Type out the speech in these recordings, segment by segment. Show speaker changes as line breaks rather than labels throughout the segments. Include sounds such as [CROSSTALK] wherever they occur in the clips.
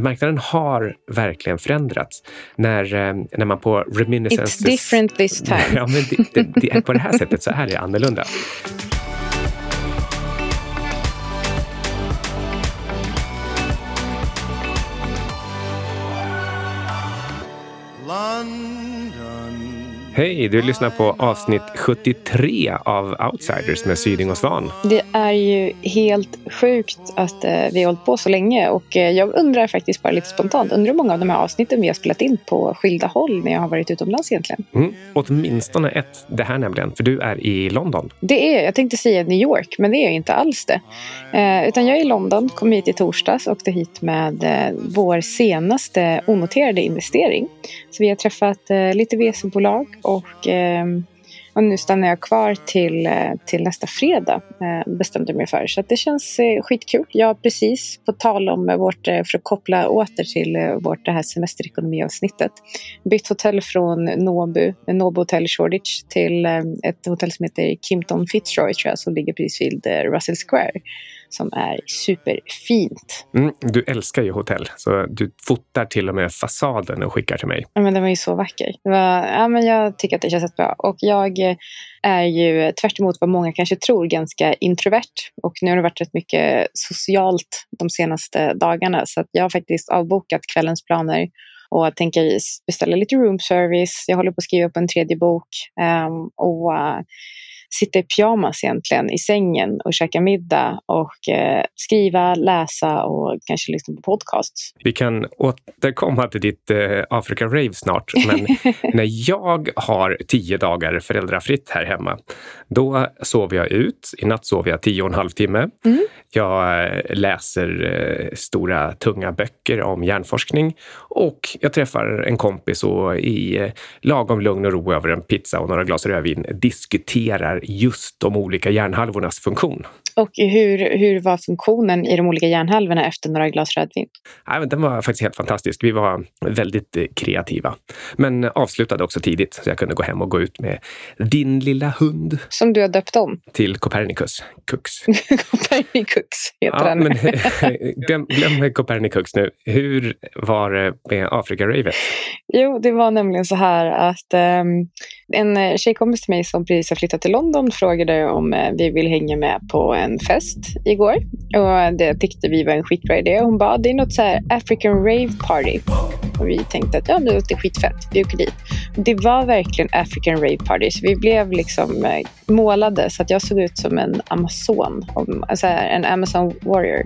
marknaden har verkligen förändrats. När, eh, när man på Reminiscences...
It's different this time. [LAUGHS]
ja, men det, det, det, på det här sättet så är det annorlunda. Hej, du lyssnar på avsnitt 73 av Outsiders med Syding och Svan.
Det är ju helt sjukt att eh, vi har hållit på så länge och eh, jag undrar faktiskt bara lite spontant, undrar hur många av de här avsnitten vi har spelat in på skilda håll när jag har varit utomlands egentligen?
Mm, åtminstone ett, det här nämligen, för du är i London.
Det är jag. tänkte säga New York, men det är jag inte alls det. Eh, utan jag är i London, kom hit i torsdags och åkte hit med eh, vår senaste onoterade investering. Så vi har träffat eh, lite VC-bolag och, eh, och nu stannar jag kvar till, eh, till nästa fredag eh, bestämde jag mig för. Så det känns eh, skitkul. Jag har precis, på tal om eh, vårt, för att koppla åter till vårt det här semesterekonomiavsnittet, bytt hotell från Nobu, Nobu Hotel Shoreditch till ett hotell som heter Kimpton Fitzroy tror jag, som ligger precis vid Russell Square som är superfint.
Mm, du älskar ju hotell, så du fotar till och med fasaden och skickar till mig.
Ja, men den var ju så vacker. Det var, ja, men jag tycker att det känns jättebra. Och jag är ju tvärt vad många kanske tror ganska introvert. Och nu har det varit rätt mycket socialt de senaste dagarna så jag har faktiskt avbokat kvällens planer och tänker beställa lite room service. Jag håller på att skriva på en tredje bok. Um, och uh, sitta i pyjamas egentligen i sängen och käka middag och eh, skriva, läsa och kanske lyssna på podcasts.
Vi kan återkomma till ditt eh, Afrika-rave snart, men [LAUGHS] när jag har tio dagar föräldrafritt här hemma, då sover jag ut. I natt sov jag tio och en halv timme. Mm. Jag eh, läser eh, stora, tunga böcker om hjärnforskning och jag träffar en kompis och i eh, lagom lugn och ro över en pizza och några glas rödvin diskuterar just de olika hjärnhalvornas funktion.
Och hur, hur var funktionen i de olika hjärnhalvorna efter några glas rödvin?
Ja, den var faktiskt helt fantastisk. Vi var väldigt eh, kreativa, men avslutade också tidigt så jag kunde gå hem och gå ut med din lilla hund.
Som du har döpt om?
Till Copernicus. Kux. [LAUGHS]
Copernicus heter ja, den.
men, [LAUGHS] glöm, glöm Copernicus nu. Hur var det med Afrika-ravet?
Jo, det var nämligen så här att um, en eh, tjejkompis till mig som precis har flyttat till London frågade om eh, vi vill hänga med på en fest igår. Och det tyckte vi var en skitbra idé. Hon bad det är något så här African rave party. Och vi tänkte att ja, det låter skitfett, vi åker dit. Det var verkligen African rave party. Så vi blev liksom eh, målade så att jag såg ut som en amazon, en Amazon warrior.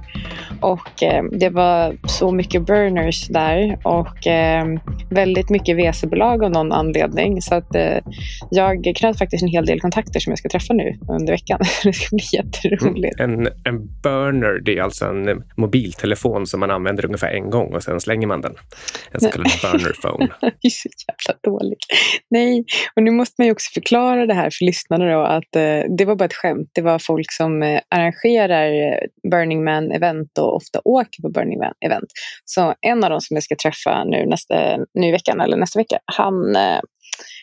Och eh, det var så mycket burners där och eh, väldigt mycket WC-bolag av någon anledning. Så att eh, jag knöt faktiskt en hel del kontakter som jag ska träffa nu under veckan. [LAUGHS] det ska bli jätteroligt.
Mm, en, en burner, det är alltså en mobiltelefon som man använder ungefär en gång och sen slänger man den. En så kallad burner phone. [LAUGHS]
det är så jävla dåligt. Nej, och nu måste man ju också förklara det här för lyssnarna då att eh, det var bara ett skämt. Det var folk som eh, arrangerar eh, Burning Man-event och ofta åker på Burning Man-event. Så en av dem som jag ska träffa nu, nästa, nu i veckan eller nästa vecka, han eh,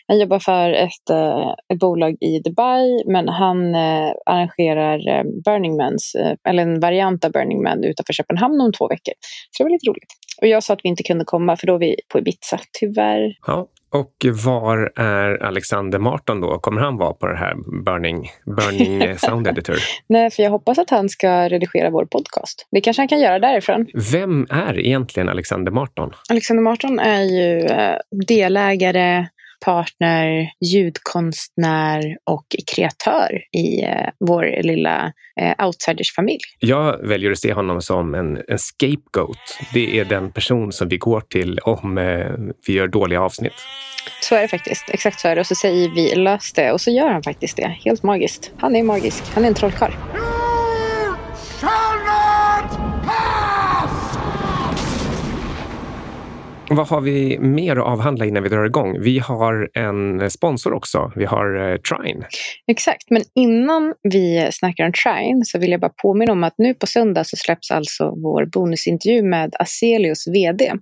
han jobbar för ett, eh, ett bolag i Dubai men han eh, arrangerar eh, Burning Mans, eller en variant av Burning Man utanför Köpenhamn om två veckor. Så det var lite roligt. Och jag sa att vi inte kunde komma för då är vi på Ibiza, tyvärr.
Ja, och var är Alexander Marton då? Kommer han vara på det här Burning, Burning [LAUGHS] Sound Editor?
Nej, för jag hoppas att han ska redigera vår podcast. Det kanske han kan göra därifrån.
Vem är egentligen Alexander Marton?
Alexander Marton är ju delägare partner, ljudkonstnär och kreatör i eh, vår lilla eh, outsiders-familj.
Jag väljer att se honom som en, en scapegoat. Det är den person som vi går till om eh, vi gör dåliga avsnitt.
Så är det faktiskt. Exakt så är det. Och så säger vi lös det och så gör han faktiskt det. Helt magiskt. Han är magisk. Han är en trollkarl.
Vad har vi mer att avhandla innan vi drar igång? Vi har en sponsor också. Vi har eh, Trine.
Exakt, men innan vi snackar om Trine så vill jag bara påminna om att nu på söndag så släpps alltså vår bonusintervju med Aselios VD.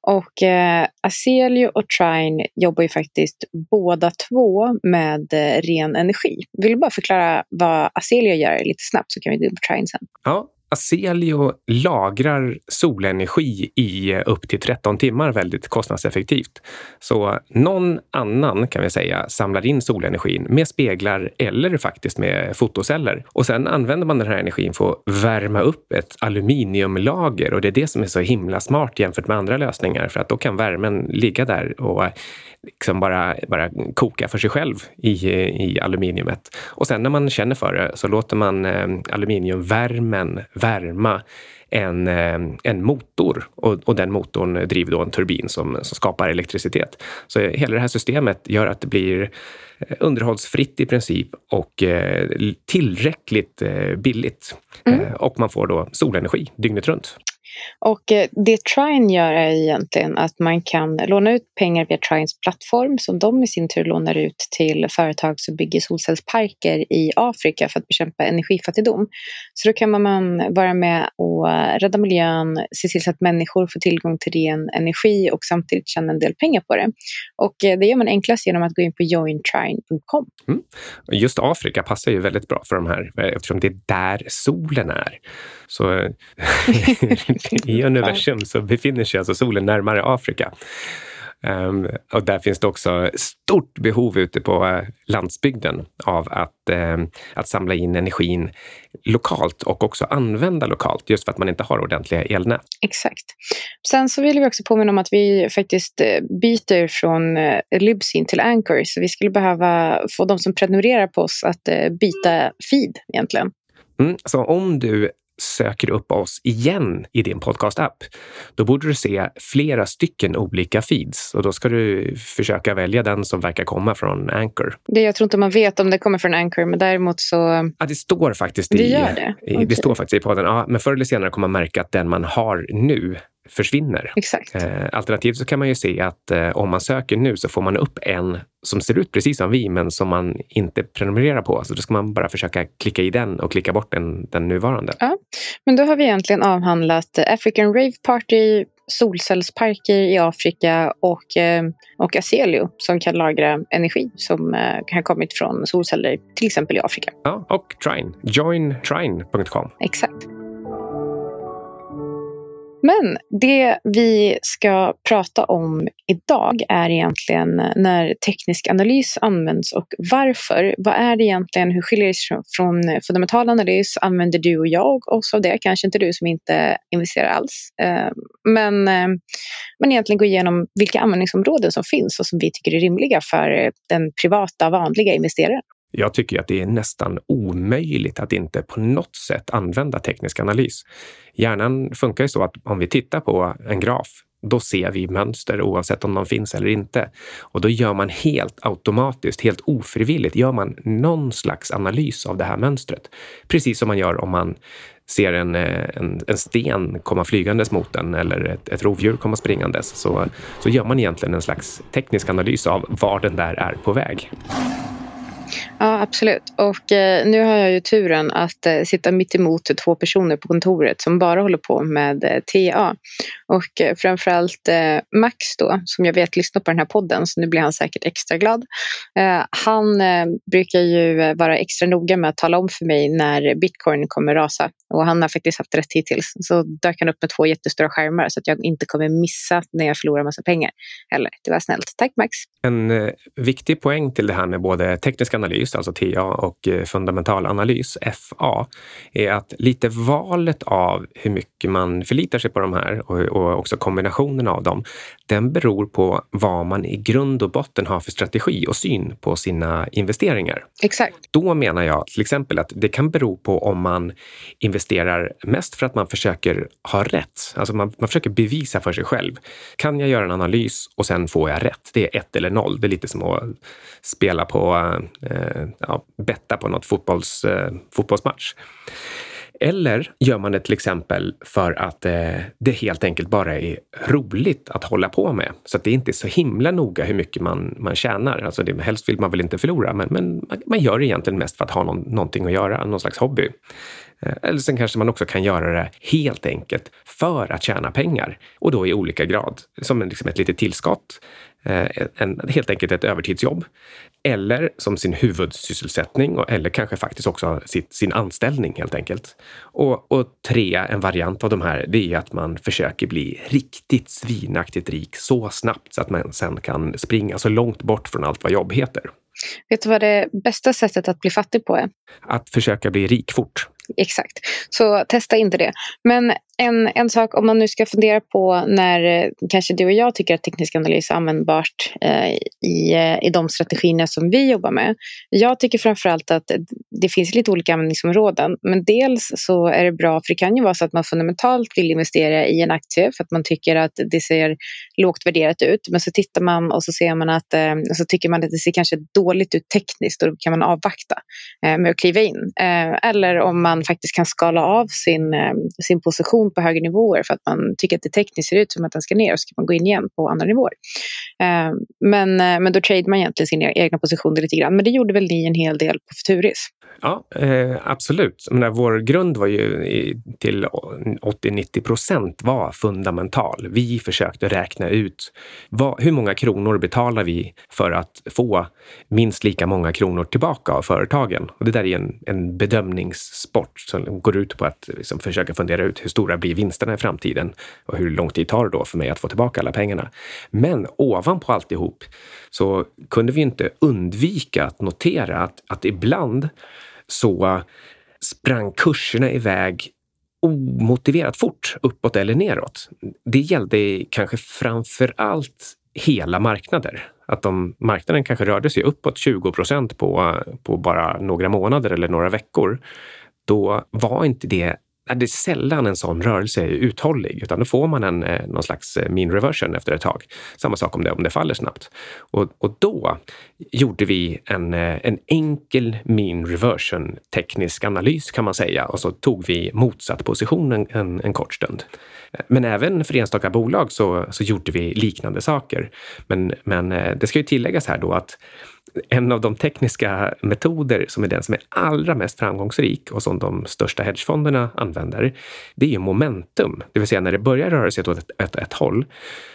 Och eh, Aselio och Trine jobbar ju faktiskt båda två med eh, ren energi. Vill du bara förklara vad Aselio gör lite snabbt så kan vi gå in på Trine sen.
Ja, Aselio lagrar solenergi i eh, upp till 13 timmar väldigt kostnadseffektivt. Så någon annan kan vi säga samlar in solenergin med speglar eller faktiskt med fotoceller. Och sen använder man den här energin för att värma upp ett aluminiumlager och det är det som är så himla smart jämfört med andra lösningar för att då kan värmen ligga där och liksom bara, bara koka för sig själv i, i aluminiumet. Och sen när man känner för det så låter man eh, aluminiumvärmen värma en, eh, en motor och, och, den motorn driver då en turbin som, som skapar elektricitet. Så hela det här systemet gör att det blir eh, underhållsfritt i princip och tillräckligt billigt. Mm. Och man får då solenergi dygnet runt.
Och eh, det Trine gör är egentligen att man kan låna ut pengar via Trines plattform som de i sin tur lånar ut till företag som bygger solcellsparker i Afrika för att bekämpa energifattigdom. Så då kan man vara med och rädda miljön, se till så att människor får tillgång till ren energi och samtidigt tjäna en del pengar på det. Och eh, det gör man enklast genom att gå in på jointrine.com. Mm.
Just Afrika passar ju väldigt bra för de här eh, eftersom det är där solen är. Så [LAUGHS] i [LAUGHS] universum så befinner sig alltså solen närmare Afrika. Um, och där finns det också stort behov ute på uh, landsbygden av att, uh, att samla in energin lokalt och också använda lokalt, just för att man inte har ordentliga elnät.
Exakt. Sen så vill vi också påminna om att vi faktiskt eh, byter från Libsyn till Anchor, så vi skulle behöva få de som prenumererar på oss att byta feed egentligen.
Mm, så om du söker upp oss igen i din podcast-app, då borde du se flera stycken olika feeds och då ska du försöka välja den som verkar komma från Anchor.
Det, jag tror inte man vet om det kommer från Anchor, men däremot så...
Ja, det står faktiskt
det
i,
det.
i okay. det står faktiskt i podden. Ja, men förr eller senare kommer man märka att den man har nu försvinner.
Exakt.
Eh, alternativt så kan man ju se att eh, om man söker nu så får man upp en som ser ut precis som vi, men som man inte prenumererar på. Så då ska man bara försöka klicka i den och klicka bort den, den nuvarande.
Ja, men då har vi egentligen avhandlat African Rave Party, solcellsparker i Afrika och, eh, och Aselio som kan lagra energi som eh, kan ha kommit från solceller till exempel i Afrika.
Ja, och Trine. Jointrine.com.
Exakt. Men det vi ska prata om idag är egentligen när teknisk analys används och varför. Vad är det egentligen? Hur skiljer det sig från fundamental analys? Använder du och jag oss av det? Kanske inte du som inte investerar alls. Eh, men, eh, men egentligen gå igenom vilka användningsområden som finns och som vi tycker är rimliga för den privata vanliga investeraren.
Jag tycker att det är nästan omöjligt att inte på något sätt använda teknisk analys. Hjärnan funkar ju så att om vi tittar på en graf, då ser vi mönster oavsett om de finns eller inte. Och då gör man helt automatiskt, helt ofrivilligt, gör man någon slags analys av det här mönstret. Precis som man gör om man ser en, eh, en, en sten komma flygandes mot en eller ett, ett rovdjur komma springandes så, så gör man egentligen en slags teknisk analys av var den där är på väg.
Ja, absolut. Och eh, nu har jag ju turen att eh, sitta mitt emot två personer på kontoret som bara håller på med eh, TA. Och eh, framförallt eh, Max då, som jag vet lyssnar på den här podden, så nu blir han säkert extra glad. Eh, han eh, brukar ju vara extra noga med att tala om för mig när bitcoin kommer rasa. Och han har faktiskt haft rätt hittills. Så dök han upp med två jättestora skärmar så att jag inte kommer missa när jag förlorar massa pengar. Eller, det var snällt. Tack Max!
En eh, viktig poäng till det här med både teknisk analys, alltså TA, och eh, fundamental analys, FA, är att lite valet av hur mycket man förlitar sig på de här och, och också kombinationen av dem, den beror på vad man i grund och botten har för strategi och syn på sina investeringar.
Exakt.
Då menar jag till exempel att det kan bero på om man investerar mest för att man försöker ha rätt. Alltså man, man försöker bevisa för sig själv. Kan jag göra en analys och sen får jag rätt? Det är ett eller noll. Det är lite som att spela på, eh, Eh, ja, betta på något fotbolls, eh, fotbollsmatch. Eller gör man det till exempel för att eh, det helt enkelt bara är roligt att hålla på med. Så att det inte är så himla noga hur mycket man, man tjänar. Alltså det, helst vill man väl inte förlora, men, men man, man gör det egentligen mest för att ha någon, någonting att göra, någon slags hobby. Eh, eller sen kanske man också kan göra det helt enkelt för att tjäna pengar och då i olika grad, som liksom ett litet tillskott. Eh, en, helt enkelt ett övertidsjobb. Eller som sin huvudsysselsättning eller kanske faktiskt också sitt, sin anställning helt enkelt. Och, och tre, en variant av de här, det är att man försöker bli riktigt svinaktigt rik så snabbt så att man sen kan springa så långt bort från allt vad jobb heter.
Vet du vad det bästa sättet att bli fattig på är?
Att försöka bli rik fort.
Exakt. Så testa inte det. Men en, en sak om man nu ska fundera på när eh, kanske du och jag tycker att teknisk analys är användbart eh, i, eh, i de strategierna som vi jobbar med. Jag tycker framförallt att det finns lite olika användningsområden. Men dels så är det bra, för det kan ju vara så att man fundamentalt vill investera i en aktie för att man tycker att det ser lågt värderat ut. Men så tittar man och så ser man att eh, så tycker man att det ser kanske dåligt ut tekniskt och då kan man avvakta eh, med att kliva in. Eh, eller om man faktiskt kan skala av sin, eh, sin position på högre nivåer för att man tycker att det tekniskt ser ut som att den ska ner och så kan man gå in igen på andra nivåer. Eh, men, eh, men då trade man egentligen sina egna positioner lite grann. Men det gjorde väl ni en hel del på Futuris?
Ja, eh, absolut. menar, vår grund var ju i, till 80-90 procent var fundamental. Vi försökte räkna ut vad, hur många kronor betalar vi för att få minst lika många kronor tillbaka av företagen. Och det där är en, en bedömningssport som går ut på att liksom, försöka fundera ut hur stora blir vinsterna i framtiden och hur lång tid tar det då för mig att få tillbaka alla pengarna. Men ovanpå alltihop så kunde vi inte undvika att notera att, att ibland så sprang kurserna iväg omotiverat fort uppåt eller neråt. Det gällde kanske framför allt hela marknader. Att om marknaden kanske rörde sig uppåt 20 procent på, på bara några månader eller några veckor, då var inte det det är sällan en sån rörelse är uthållig, utan då får man en, eh, någon slags eh, mean reversion efter ett tag. Samma sak om det, om det faller snabbt. Och, och då gjorde vi en, eh, en enkel mean reversion teknisk analys kan man säga och så tog vi motsatt position en, en, en kort stund. Men även för enstaka bolag så, så gjorde vi liknande saker. Men, men det ska ju tilläggas här då att en av de tekniska metoder som är den som är allra mest framgångsrik och som de största hedgefonderna använder, det är ju momentum. Det vill säga när det börjar röra sig åt ett, ett, ett håll,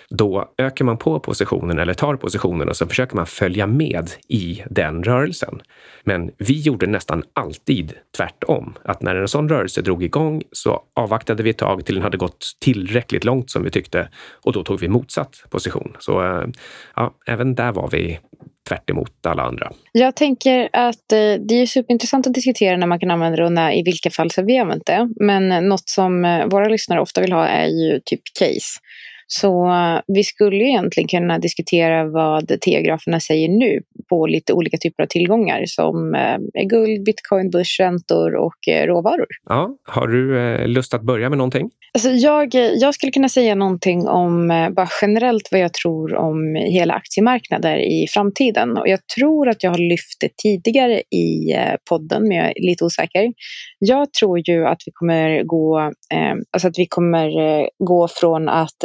då ökar man på positionen eller tar positionen och så försöker man följa med i den rörelsen. Men vi gjorde nästan alltid tvärtom. Att när en sån rörelse drog igång så avvaktade vi ett tag till den hade gått tillräckligt långt som vi tyckte och då tog vi motsatt position. Så eh, ja, även där var vi tvärt alla andra.
Jag tänker att eh, det är superintressant att diskutera när man kan använda det och när, i vilka fall som vi använt det. Men något som eh, våra lyssnare ofta vill ha är ju typ case. Så eh, vi skulle egentligen kunna diskutera vad teograferna säger nu på lite olika typer av tillgångar som eh, guld, bitcoin, börsräntor och eh, råvaror.
Ja, har du lust att börja med någonting?
Alltså jag, jag skulle kunna säga någonting om bara generellt vad jag tror om hela aktiemarknader i framtiden. Och jag tror att jag har lyft det tidigare i podden, men jag är lite osäker. Jag tror ju att vi kommer gå, alltså att vi kommer gå från att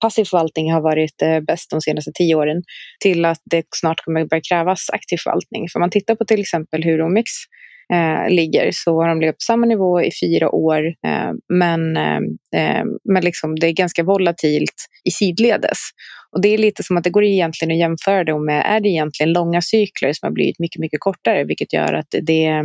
passiv förvaltning har varit eh, bäst de senaste tio åren till att det snart kommer börja krävas aktiv förvaltning. För man tittar på till exempel hur OMIX eh, ligger så har de legat på samma nivå i fyra år eh, men, eh, eh, men liksom det är ganska volatilt i sidledes. Och det är lite som att det går egentligen att jämföra det med, är det egentligen långa cykler som har blivit mycket, mycket kortare, vilket gör att det,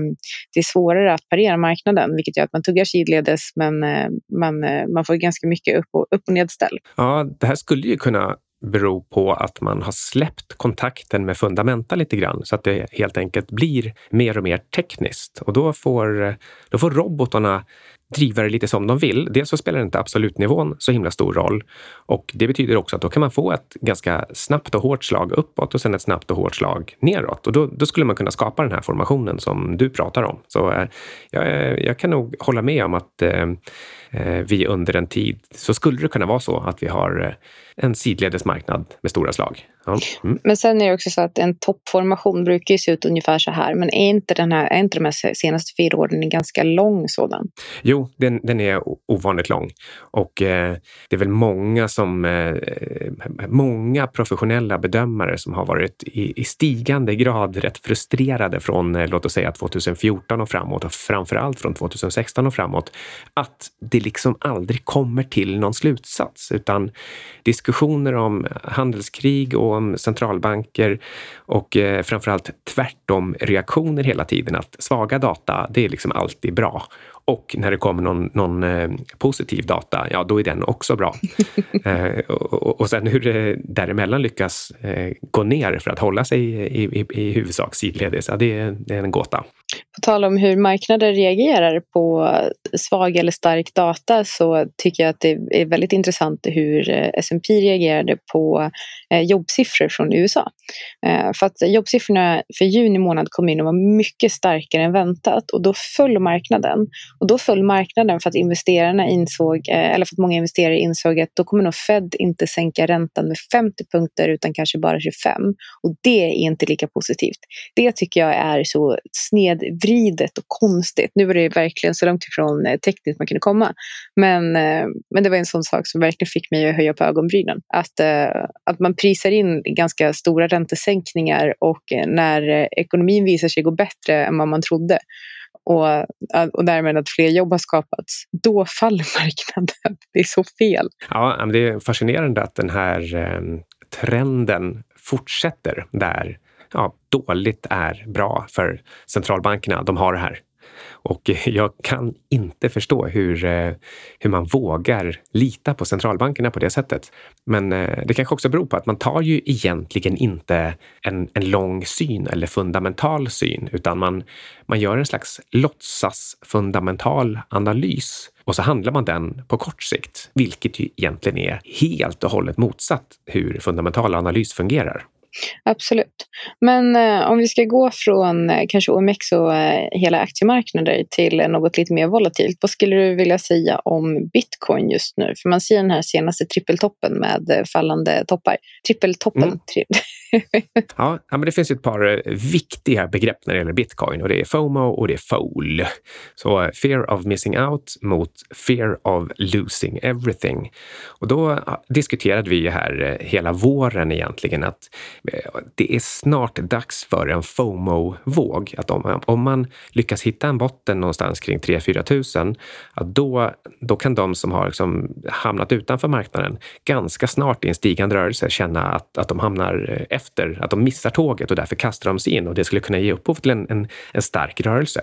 det är svårare att parera marknaden, vilket gör att man tuggar sidledes, men eh, man, eh, man får ganska mycket upp och, upp och nedställ.
Ja, det här skulle ju kunna bero på att man har släppt kontakten med fundamenta lite grann så att det helt enkelt blir mer och mer tekniskt. Och då får, då får robotarna driva det lite som de vill. Dels så spelar inte absolutnivån så himla stor roll och det betyder också att då kan man få ett ganska snabbt och hårt slag uppåt och sen ett snabbt och hårt slag neråt. Och då, då skulle man kunna skapa den här formationen som du pratar om. Så eh, jag, jag, kan nog hålla med om att eh, eh vi under en tid så skulle det kunna vara så att vi har eh, en sidledes marknad med stora slag.
Ja. Mm. Men sen är det också så att en toppformation brukar ju se ut ungefär så här. Men är inte, den här, är inte de här senaste fyra åren en ganska lång sådan?
Jo, den, den är ovanligt lång. Och eh, det är väl många som eh, många professionella bedömare som har varit i, i stigande grad rätt frustrerade från eh, låt oss säga 2014 och framåt och framför allt från 2016 och framåt. Att det liksom aldrig kommer till någon slutsats utan diskussioner om handelskrig och om centralbanker och eh, framförallt tvärtom reaktioner hela tiden. Att svaga data, det är liksom alltid bra. Och när det kommer någon, någon eh, positiv data, ja då är den också bra. [LAUGHS] eh, och, och sen hur det däremellan lyckas eh, gå ner för att hålla sig i, i, i huvudsak sidledes, ja, det, det är en gåta.
På tal om hur marknader reagerar på svag eller stark data så tycker jag att det är väldigt intressant hur eh, S&P reagerade på eh, jobbsiffror från USA. Eh, för att jobbsiffrorna för juni månad kom in och var mycket starkare än väntat och då föll marknaden. Och då föll marknaden för att investerarna insåg, eller för att många investerare insåg att då kommer nog Fed inte sänka räntan med 50 punkter utan kanske bara 25. Och det är inte lika positivt. Det tycker jag är så förvridet och konstigt. Nu var det verkligen så långt ifrån eh, tekniskt man kunde komma. Men, eh, men det var en sån sak som verkligen fick mig att höja på ögonbrynen. Att, eh, att man prisar in ganska stora räntesänkningar och när ekonomin visar sig gå bättre än vad man trodde och, och därmed att fler jobb har skapats, då faller [LAUGHS] marknaden. Det är så fel.
Ja, det är fascinerande att den här trenden fortsätter där ja, dåligt är bra för centralbankerna. De har det här och [LAUGHS] jag kan inte förstå hur, eh, hur man vågar lita på centralbankerna på det sättet. Men eh, det kanske också beror på att man tar ju egentligen inte en, en lång syn eller fundamental syn, utan man, man gör en slags låtsas fundamental analys och så handlar man den på kort sikt, vilket ju egentligen är helt och hållet motsatt hur fundamental analys fungerar.
Absolut. Men eh, om vi ska gå från eh, kanske OMX och eh, hela aktiemarknader till något lite mer volatilt. Vad skulle du vilja säga om bitcoin just nu? För man ser den här senaste trippeltoppen med eh, fallande toppar. Trippeltoppen. Mm. Tri [LAUGHS] [LAUGHS]
ja, men det finns ett par eh, viktiga begrepp när det gäller bitcoin och det är FOMO och det är FOL. Så eh, fear of missing out mot fear of losing everything. Och då eh, diskuterade vi här hela våren egentligen att det är snart dags för en FOMO-våg. Att om, om man lyckas hitta en botten någonstans kring 3-4 tusen, då, då kan de som har liksom hamnat utanför marknaden ganska snart i en stigande rörelse känna att, att de hamnar efter, att de missar tåget och därför kastar de sig in och det skulle kunna ge upphov till en, en, en stark rörelse.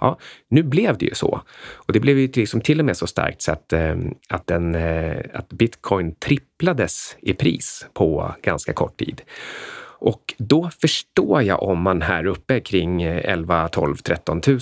Ja, nu blev det ju så. Och det blev ju liksom till och med så starkt så att, eh, att, den, eh, att bitcoin tripplades i pris på ganska kort tid. Och då förstår jag om man här uppe kring 11, 12, 13 000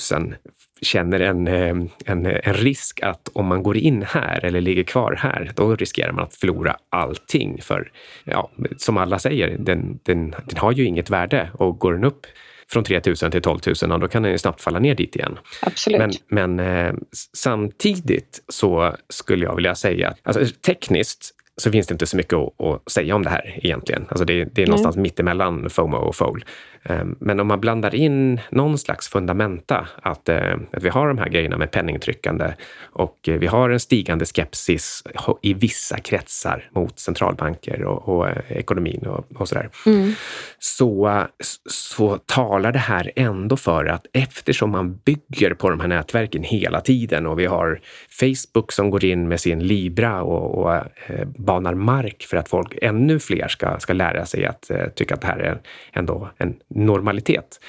känner en, eh, en, en risk att om man går in här eller ligger kvar här, då riskerar man att förlora allting. För ja, som alla säger, den, den, den har ju inget värde och går den upp från 3 000 till 12 000, då kan den ju snabbt falla ner dit igen.
Absolut.
Men, men eh, samtidigt så skulle jag vilja säga att alltså, tekniskt så finns det inte så mycket att, att säga om det här egentligen. Alltså det, det är någonstans mm. mittemellan FOMO och FOL. Ehm, men om man blandar in någon slags fundamenta, att, eh, att vi har de här grejerna med penningtryckande och vi har en stigande skepsis i vissa kretsar mot centralbanker och, och eh, ekonomin och, och sådär. Mm. Så, så talar det här ändå för att eftersom man bygger på de här nätverken hela tiden och vi har Facebook som går in med sin Libra och, och eh, banar mark för att folk, ännu fler ska, ska lära sig att tycka att det här är ändå en normalitet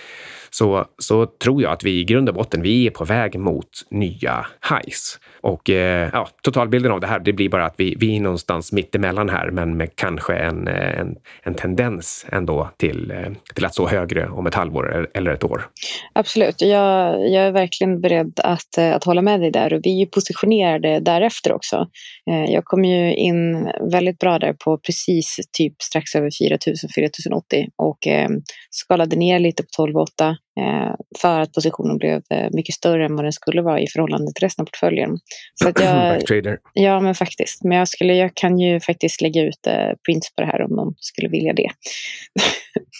så, så tror jag att vi i grund och botten, vi är på väg mot nya highs. Och eh, ja, totalbilden av det här, det blir bara att vi, vi är någonstans mittemellan här, men med kanske en, eh, en, en tendens ändå till, eh, till att stå högre om ett halvår eller ett år.
Absolut, jag, jag är verkligen beredd att, eh, att hålla med dig där och vi är positionerade därefter också. Jag kom ju in väldigt bra där på precis typ strax över 4000, 4080 och eh, skalade ner lite på 12,8 för att positionen blev eh, mycket större än vad den skulle vara i förhållande till resten av portföljen. Så att jag. [CLEARS THROAT] Ja, men faktiskt. Men jag, skulle, jag kan ju faktiskt lägga ut eh, prints på det här om någon skulle vilja det.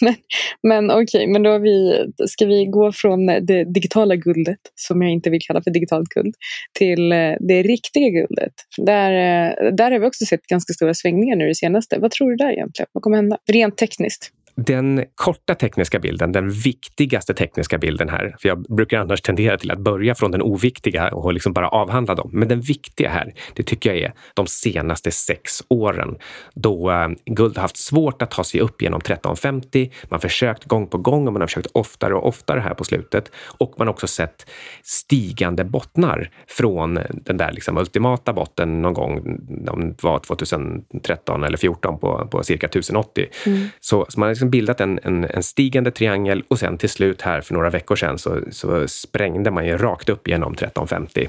[LAUGHS] men men okej, okay, men då vi, ska vi gå från det digitala guldet, som jag inte vill kalla för digitalt guld, till eh, det riktiga guldet. Där, eh, där har vi också sett ganska stora svängningar nu det senaste. Vad tror du där egentligen? Vad kommer hända? Rent tekniskt
den korta tekniska bilden, den viktigaste tekniska bilden här, för jag brukar annars tendera till att börja från den oviktiga och liksom bara avhandla dem. Men den viktiga här, det tycker jag är de senaste sex åren då uh, guld har haft svårt att ta sig upp genom 1350. Man har försökt gång på gång och man har försökt oftare och oftare här på slutet. Och man har också sett stigande bottnar från den där liksom ultimata botten någon gång, om det var 2013 eller 2014 på, på cirka 1080. Mm. Så, så man har liksom liksom bildat en, en, en, stigande triangel och sen till slut här för några veckor sedan så, så sprängde man ju rakt upp genom 1350.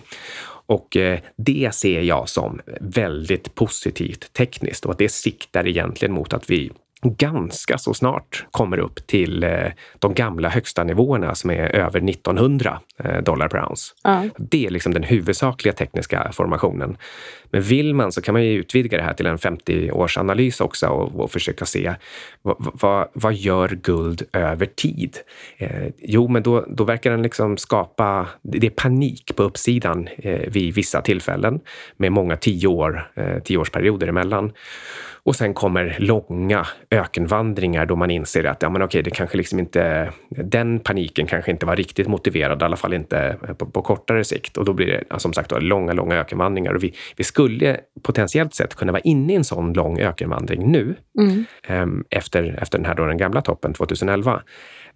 Och eh, det ser jag som väldigt positivt tekniskt och att det siktar egentligen mot att vi ganska så snart kommer upp till eh, de gamla högsta nivåerna som är över 1900 eh, dollar per ounce. Ja. Det är liksom den huvudsakliga tekniska formationen. Men vill man så kan man ju utvidga det här till en 50-årsanalys också och, och, försöka se vad, vad, vad, gör guld över tid? Eh, jo, men då, då verkar den liksom skapa, det är panik på uppsidan eh, vid vissa tillfällen med många tio år, eh, tioårsperioder emellan. Och sen kommer långa ökenvandringar då man inser att ja, men okej, det kanske liksom inte, den paniken kanske inte var riktigt motiverad, i alla fall inte på, på kortare sikt. Och då blir det som sagt då, långa, långa ökenvandringar. Och vi, vi skulle potentiellt sett kunna vara inne i en sån lång ökenvandring nu, mm. um, efter, efter den här då, den gamla toppen 2011.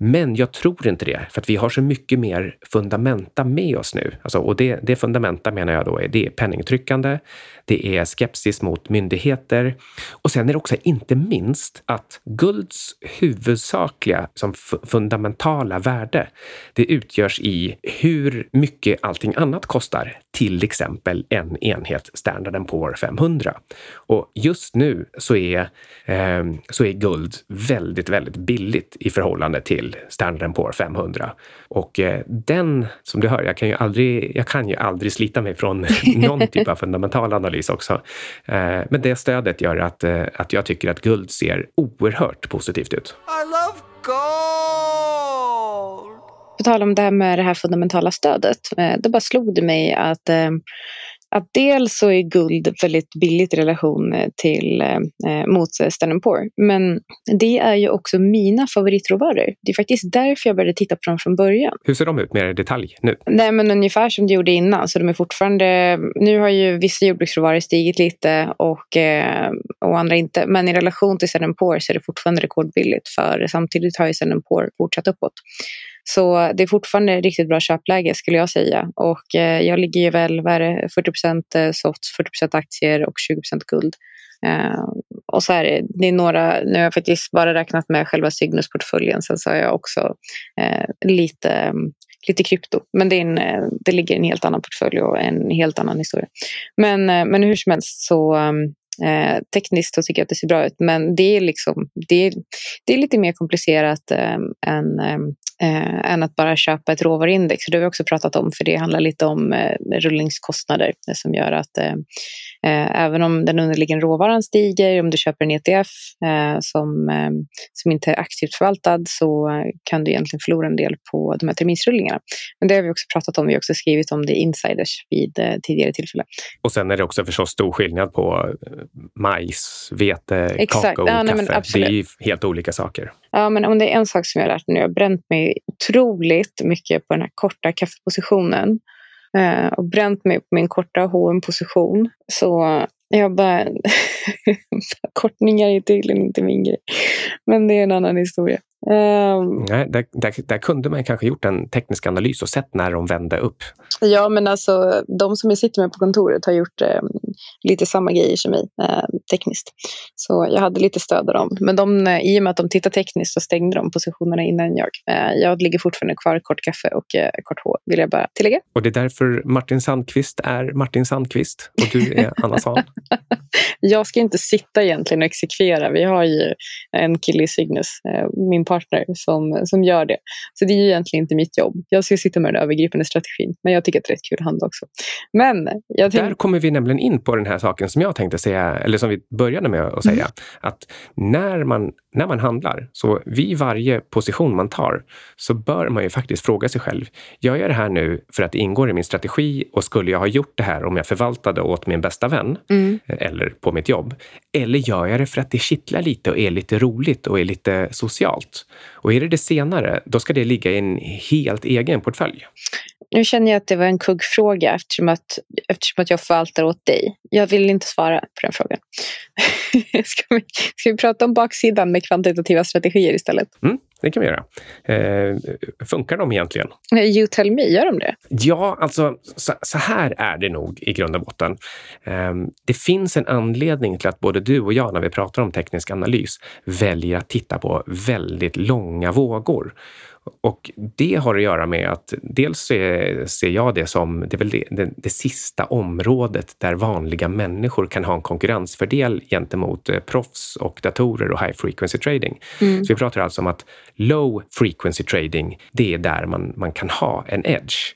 Men jag tror inte det, för att vi har så mycket mer fundamenta med oss nu. Alltså, och det, det fundamenta menar jag då är, det är penningtryckande, det är skepsis mot myndigheter och sen är det också inte minst att gulds huvudsakliga som fundamentala värde, det utgörs i hur mycket allting annat kostar. Till exempel en enhet Standard Poor 500. Och just nu så är, eh, så är guld väldigt, väldigt billigt i förhållande till Standard Poor 500. Och eh, den, som du hör, jag kan ju aldrig, jag kan ju aldrig slita mig från [LAUGHS] någon typ av fundamental analys också. Eh, men det stödet gör att, eh, att jag tycker att guld ser oerhört positivt ut. I love
gold! På tal om det här med det här fundamentala stödet, eh, då bara slog det mig att eh, att dels så är guld väldigt billigt i relation eh, till, eh, mot Standard Poor. Men det är ju också mina favoritråvaror. Det är faktiskt därför jag började titta på dem från början.
Hur ser de ut mer i detalj nu?
Nej, men ungefär som det gjorde innan. Så de är fortfarande, nu har ju vissa jordbruksråvaror stigit lite och, eh, och andra inte. Men i relation till Standard Poor så är det fortfarande rekordbilligt. För samtidigt har ju Standard Poor fortsatt uppåt. Så det är fortfarande riktigt bra köpläge skulle jag säga. Och eh, jag ligger ju väl vad det, 40 eh, softs, 40% aktier och 20% guld. Uh, och så här, det är några, nu har jag faktiskt bara räknat med själva Cygnus-portföljen, sen så har jag också uh, lite, eh, lite krypto. Men det, är en, det ligger i en helt annan portfölj och en helt annan historia. Men, men hur som helst så um, Eh, tekniskt så tycker jag att det ser bra ut, men det är, liksom, det är, det är lite mer komplicerat eh, än, eh, än att bara köpa ett råvaruindex. Det har vi också pratat om, för det handlar lite om eh, rullningskostnader som gör att eh, eh, även om den underliggande råvaran stiger, om du köper en ETF eh, som, som inte är aktivt förvaltad så kan du egentligen förlora en del på de här terminsrullningarna. Men det har vi också pratat om. Vi har också skrivit om det insiders vid tidigare tillfällen.
Och sen är det också förstås stor skillnad på majs, vete, kakao, ja, nej, kaffe. Det är ju helt olika saker.
Ja, men om det är en sak som jag har lärt mig nu, jag har bränt mig otroligt mycket på den här korta kaffepositionen eh, och bränt mig på min korta hm position Så jag bara... [LAUGHS] kortningar är tydligen inte min grej. Men det är en annan historia.
Um, Nej, där, där, där, kunde man kanske gjort en teknisk analys och sett när de vände upp.
Ja, men alltså de som jag sitter med på kontoret har gjort eh, lite samma grejer som mig eh, tekniskt. Så jag hade lite stöd av dem. Men de, eh, i och med att de tittar tekniskt så stängde de positionerna innan jag. Eh, jag ligger fortfarande kvar kort kaffe och eh, kort H, vill jag bara tillägga.
Och det är därför Martin Sandqvist är Martin Sandqvist och du är [LAUGHS] Anna Svan?
jag ska inte sitta egentligen och exekvera. Vi har ju en kille i Cygnus, eh, min partner som, som gör det. Så det är ju egentligen inte mitt jobb. Jag ska sitta med den övergripande strategin, men jag tycker att det är rätt kul att handla också. Men jag
tänk... Där kommer vi nämligen in på den här saken som jag tänkte säga, eller som vi började med att säga, mm. att när man, när man handlar, så vid varje position man tar, så bör man ju faktiskt fråga sig själv, gör jag det här nu för att det ingår i min strategi och skulle jag ha gjort det här om jag förvaltade åt min bästa vän mm. eller på mitt jobb? Eller gör jag det för att det kittlar lite och är lite roligt och är lite socialt? Och är det det senare, då ska det ligga i en helt egen portfölj.
Nu känner jag att det var en kuggfråga eftersom att, eftersom att jag förvaltar åt dig. Jag vill inte svara på den frågan. [LAUGHS] ska, vi, ska vi prata om baksidan med kvantitativa strategier istället?
Mm, det kan vi göra. Eh, funkar de egentligen?
You tell me, gör de det?
Ja, alltså så, så här är det nog i grund och botten. Eh, det finns en anledning till att både du och jag, när vi pratar om teknisk analys, väljer att titta på väldigt långa vågor. Och det har att göra med att dels ser jag det som det, är väl det, det, det, sista området där vanliga människor kan ha en konkurrensfördel gentemot eh, proffs och datorer och high frequency trading. Mm. Så vi pratar alltså om att low frequency trading, det är där man, man kan ha en edge.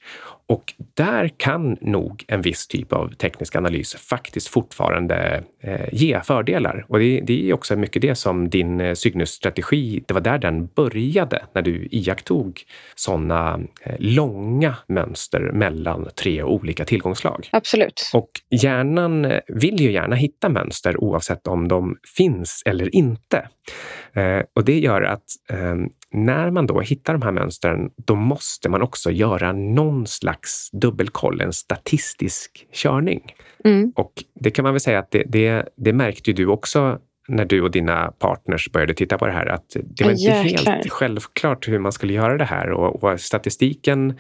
Och där kan nog en viss typ av teknisk analys faktiskt fortfarande eh, ge fördelar. Och det, det, är också mycket det som din eh, Cygnus-strategi, det var där den började, när du iakttog sådana eh, långa mönster mellan tre olika tillgångslag.
Absolut.
Och hjärnan eh, vill ju gärna hitta mönster oavsett om de finns eller inte. Eh, och det gör att ehm, när man då hittar de här mönstren, då måste man också göra någon slags dubbelkoll, en statistisk körning. Mm. Och det kan man väl säga att det, det, det märkte du också när du och dina partners började titta på det här, att det var inte helt självklart hur man skulle göra det här. Och, och statistiken,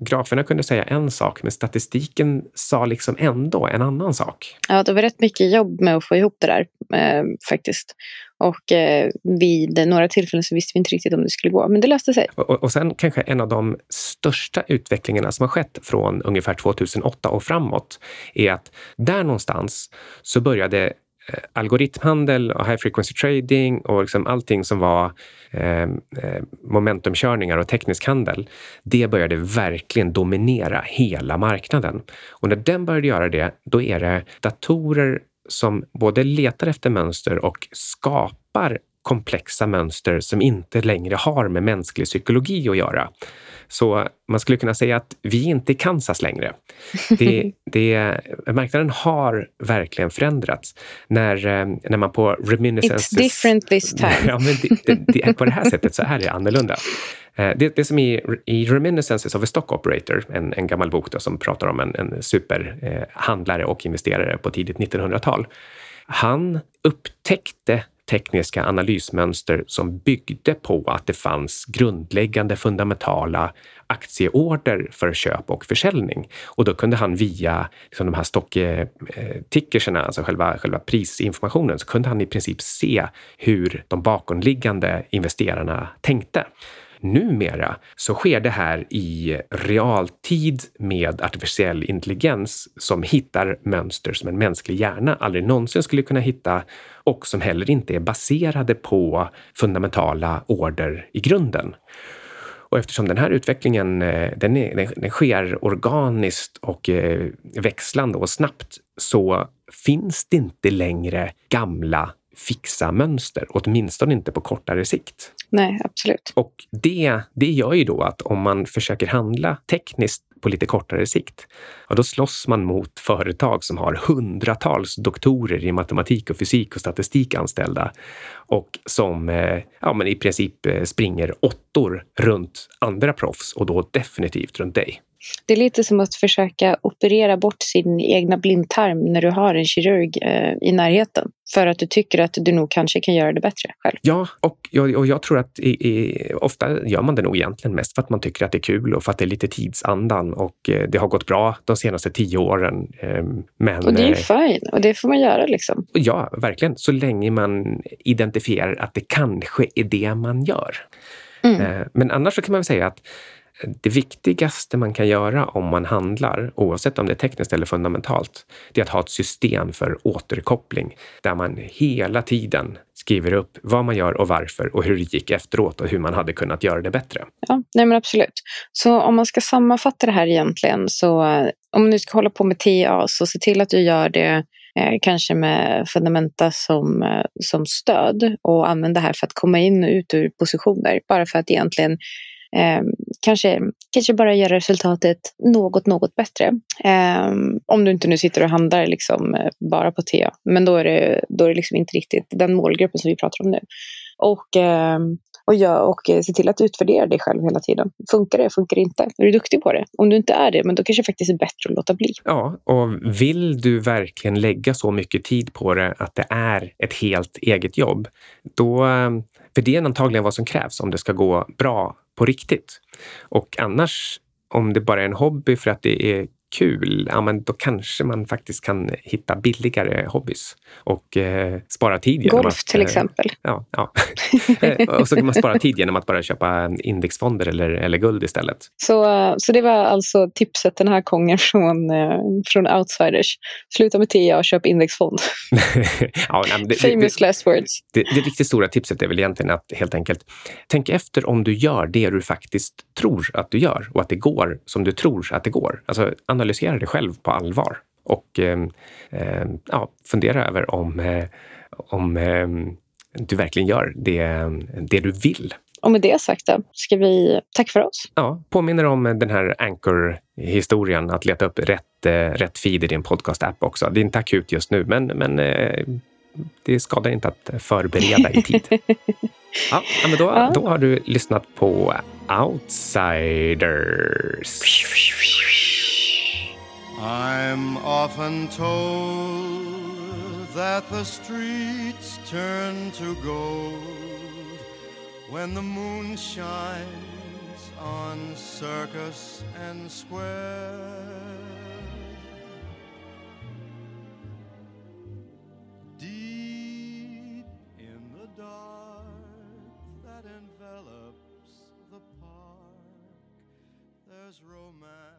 graferna kunde säga en sak, men statistiken sa liksom ändå en annan sak.
Ja, det var rätt mycket jobb med att få ihop det där eh, faktiskt. Och eh, vid några tillfällen så visste vi inte riktigt om det skulle gå, men det löste sig.
Och, och sen kanske en av de största utvecklingarna som har skett från ungefär 2008 och framåt är att där någonstans så började Eh, algoritmhandel och high frequency trading och liksom allting som var eh, eh, momentumkörningar och teknisk handel, det började verkligen dominera hela marknaden. Och när den började göra det, då är det datorer som både letar efter mönster och skapar komplexa mönster som inte längre har med mänsklig psykologi att göra. Så man skulle kunna säga att vi är inte i Kansas längre. Det, [LAUGHS] det, marknaden har verkligen förändrats. När, eh, när man på Reminiscences...
It's different this [LAUGHS] time.
ja, men det, det, på det här sättet så är det annorlunda. Eh, det, det som i, i Reminiscences of a Stock Operator, en, en gammal bok då, som pratar om en, en superhandlare eh, och investerare på tidigt 1900-tal. Han upptäckte tekniska analysmönster som byggde på att det fanns grundläggande fundamentala aktieorder för köp och försäljning. Och då kunde han via liksom de här stocktickerserna, eh, alltså själva, själva prisinformationen, så kunde han i princip se hur de bakomliggande investerarna tänkte. Numera så sker det här i realtid med artificiell intelligens som hittar mönster som en mänsklig hjärna aldrig någonsin skulle kunna hitta och som heller inte är baserade på fundamentala order i grunden. Och eftersom den här utvecklingen eh, den, är, den sker organiskt och eh, växlande och snabbt så finns det inte längre gamla fixa mönster, åtminstone inte på kortare sikt.
Nej, absolut.
Och det, det gör ju då att om man försöker handla tekniskt på lite kortare sikt, ja, då slåss man mot företag som har hundratals doktorer i matematik och fysik och statistik anställda och som eh, ja, men i princip eh, springer åttor runt andra proffs och då definitivt runt dig.
Det är lite som att försöka operera bort sin egna blindtarm när du har en kirurg eh, i närheten. För att du tycker att du nog kanske kan göra det bättre själv.
Ja, och jag, och jag tror att i, i, ofta gör man det nog egentligen mest för att man tycker att det är kul och för att det är lite tidsandan och eh, det har gått bra de senaste tio åren. Eh, men,
och det är ju eh, fine och det får man göra liksom.
Ja, verkligen. Så länge man identifierar att det kanske är det man gör. Mm. Eh, men annars så kan man väl säga att det viktigaste man kan göra om man handlar, oavsett om det är tekniskt eller fundamentalt, det är att ha ett system för återkoppling där man hela tiden skriver upp vad man gör och varför och hur det gick efteråt och hur man hade kunnat göra det bättre.
Ja, nej men absolut. Så om man ska sammanfatta det här egentligen så eh, om du ska hålla på med TA så se till att du gör det eh, kanske med fundamenta som, eh, som stöd och använd det här för att komma in och ut ur positioner. Bara för att egentligen eh, kanske, kanske bara göra resultatet något, något bättre. Eh, om du inte nu sitter och handlar liksom, eh, bara på te, Men då är det, då är det liksom inte riktigt den målgruppen som vi pratar om nu. Och ehm, eh, och, gör, och se till att utvärdera dig själv hela tiden. Funkar det? Funkar det inte? Är du duktig på det? Om du inte är det, men då kanske det faktiskt är bättre att låta bli.
Ja, och vill du verkligen lägga så mycket tid på det att det är ett helt eget jobb, då, eh, för det är antagligen vad som krävs om det ska gå bra på riktigt. Och annars, om det bara är en hobby för att det är kul, ja men då kanske man faktiskt kan hitta billigare hobbys och eh, spara tid.
Genom Golf att, till eh, exempel.
Ja, ja. [LAUGHS] Eh, och så kan man spara tid genom att bara köpa indexfonder eller, eller guld istället.
Så, så det var alltså tipset den här gången från, eh, från Outsiders. Sluta med TIA och köp indexfond. [LAUGHS] ja, nej, det, Famous det, last words.
Det, det, riktigt stora tipset är väl egentligen att helt enkelt tänk efter om du gör det du faktiskt tror att du gör och att det går som du tror att det går. Alltså analysera det själv på allvar och eh, eh, ja, fundera över om, eh, om eh, du verkligen gör det, det du vill.
Och med det sagt då, ska vi tacka för oss?
Ja, påminner om den här Anchor-historien, att leta upp rätt, eh, rätt feed i din podcast-app också. Det är inte akut just nu, men, men eh, det skadar inte att förbereda i tid. [LAUGHS] ja, men då, ja. då har du lyssnat på Outsiders. I'm often told that the streets turn to gold when the moon shines on circus and square. Deep in the dark that envelops the park, there's romance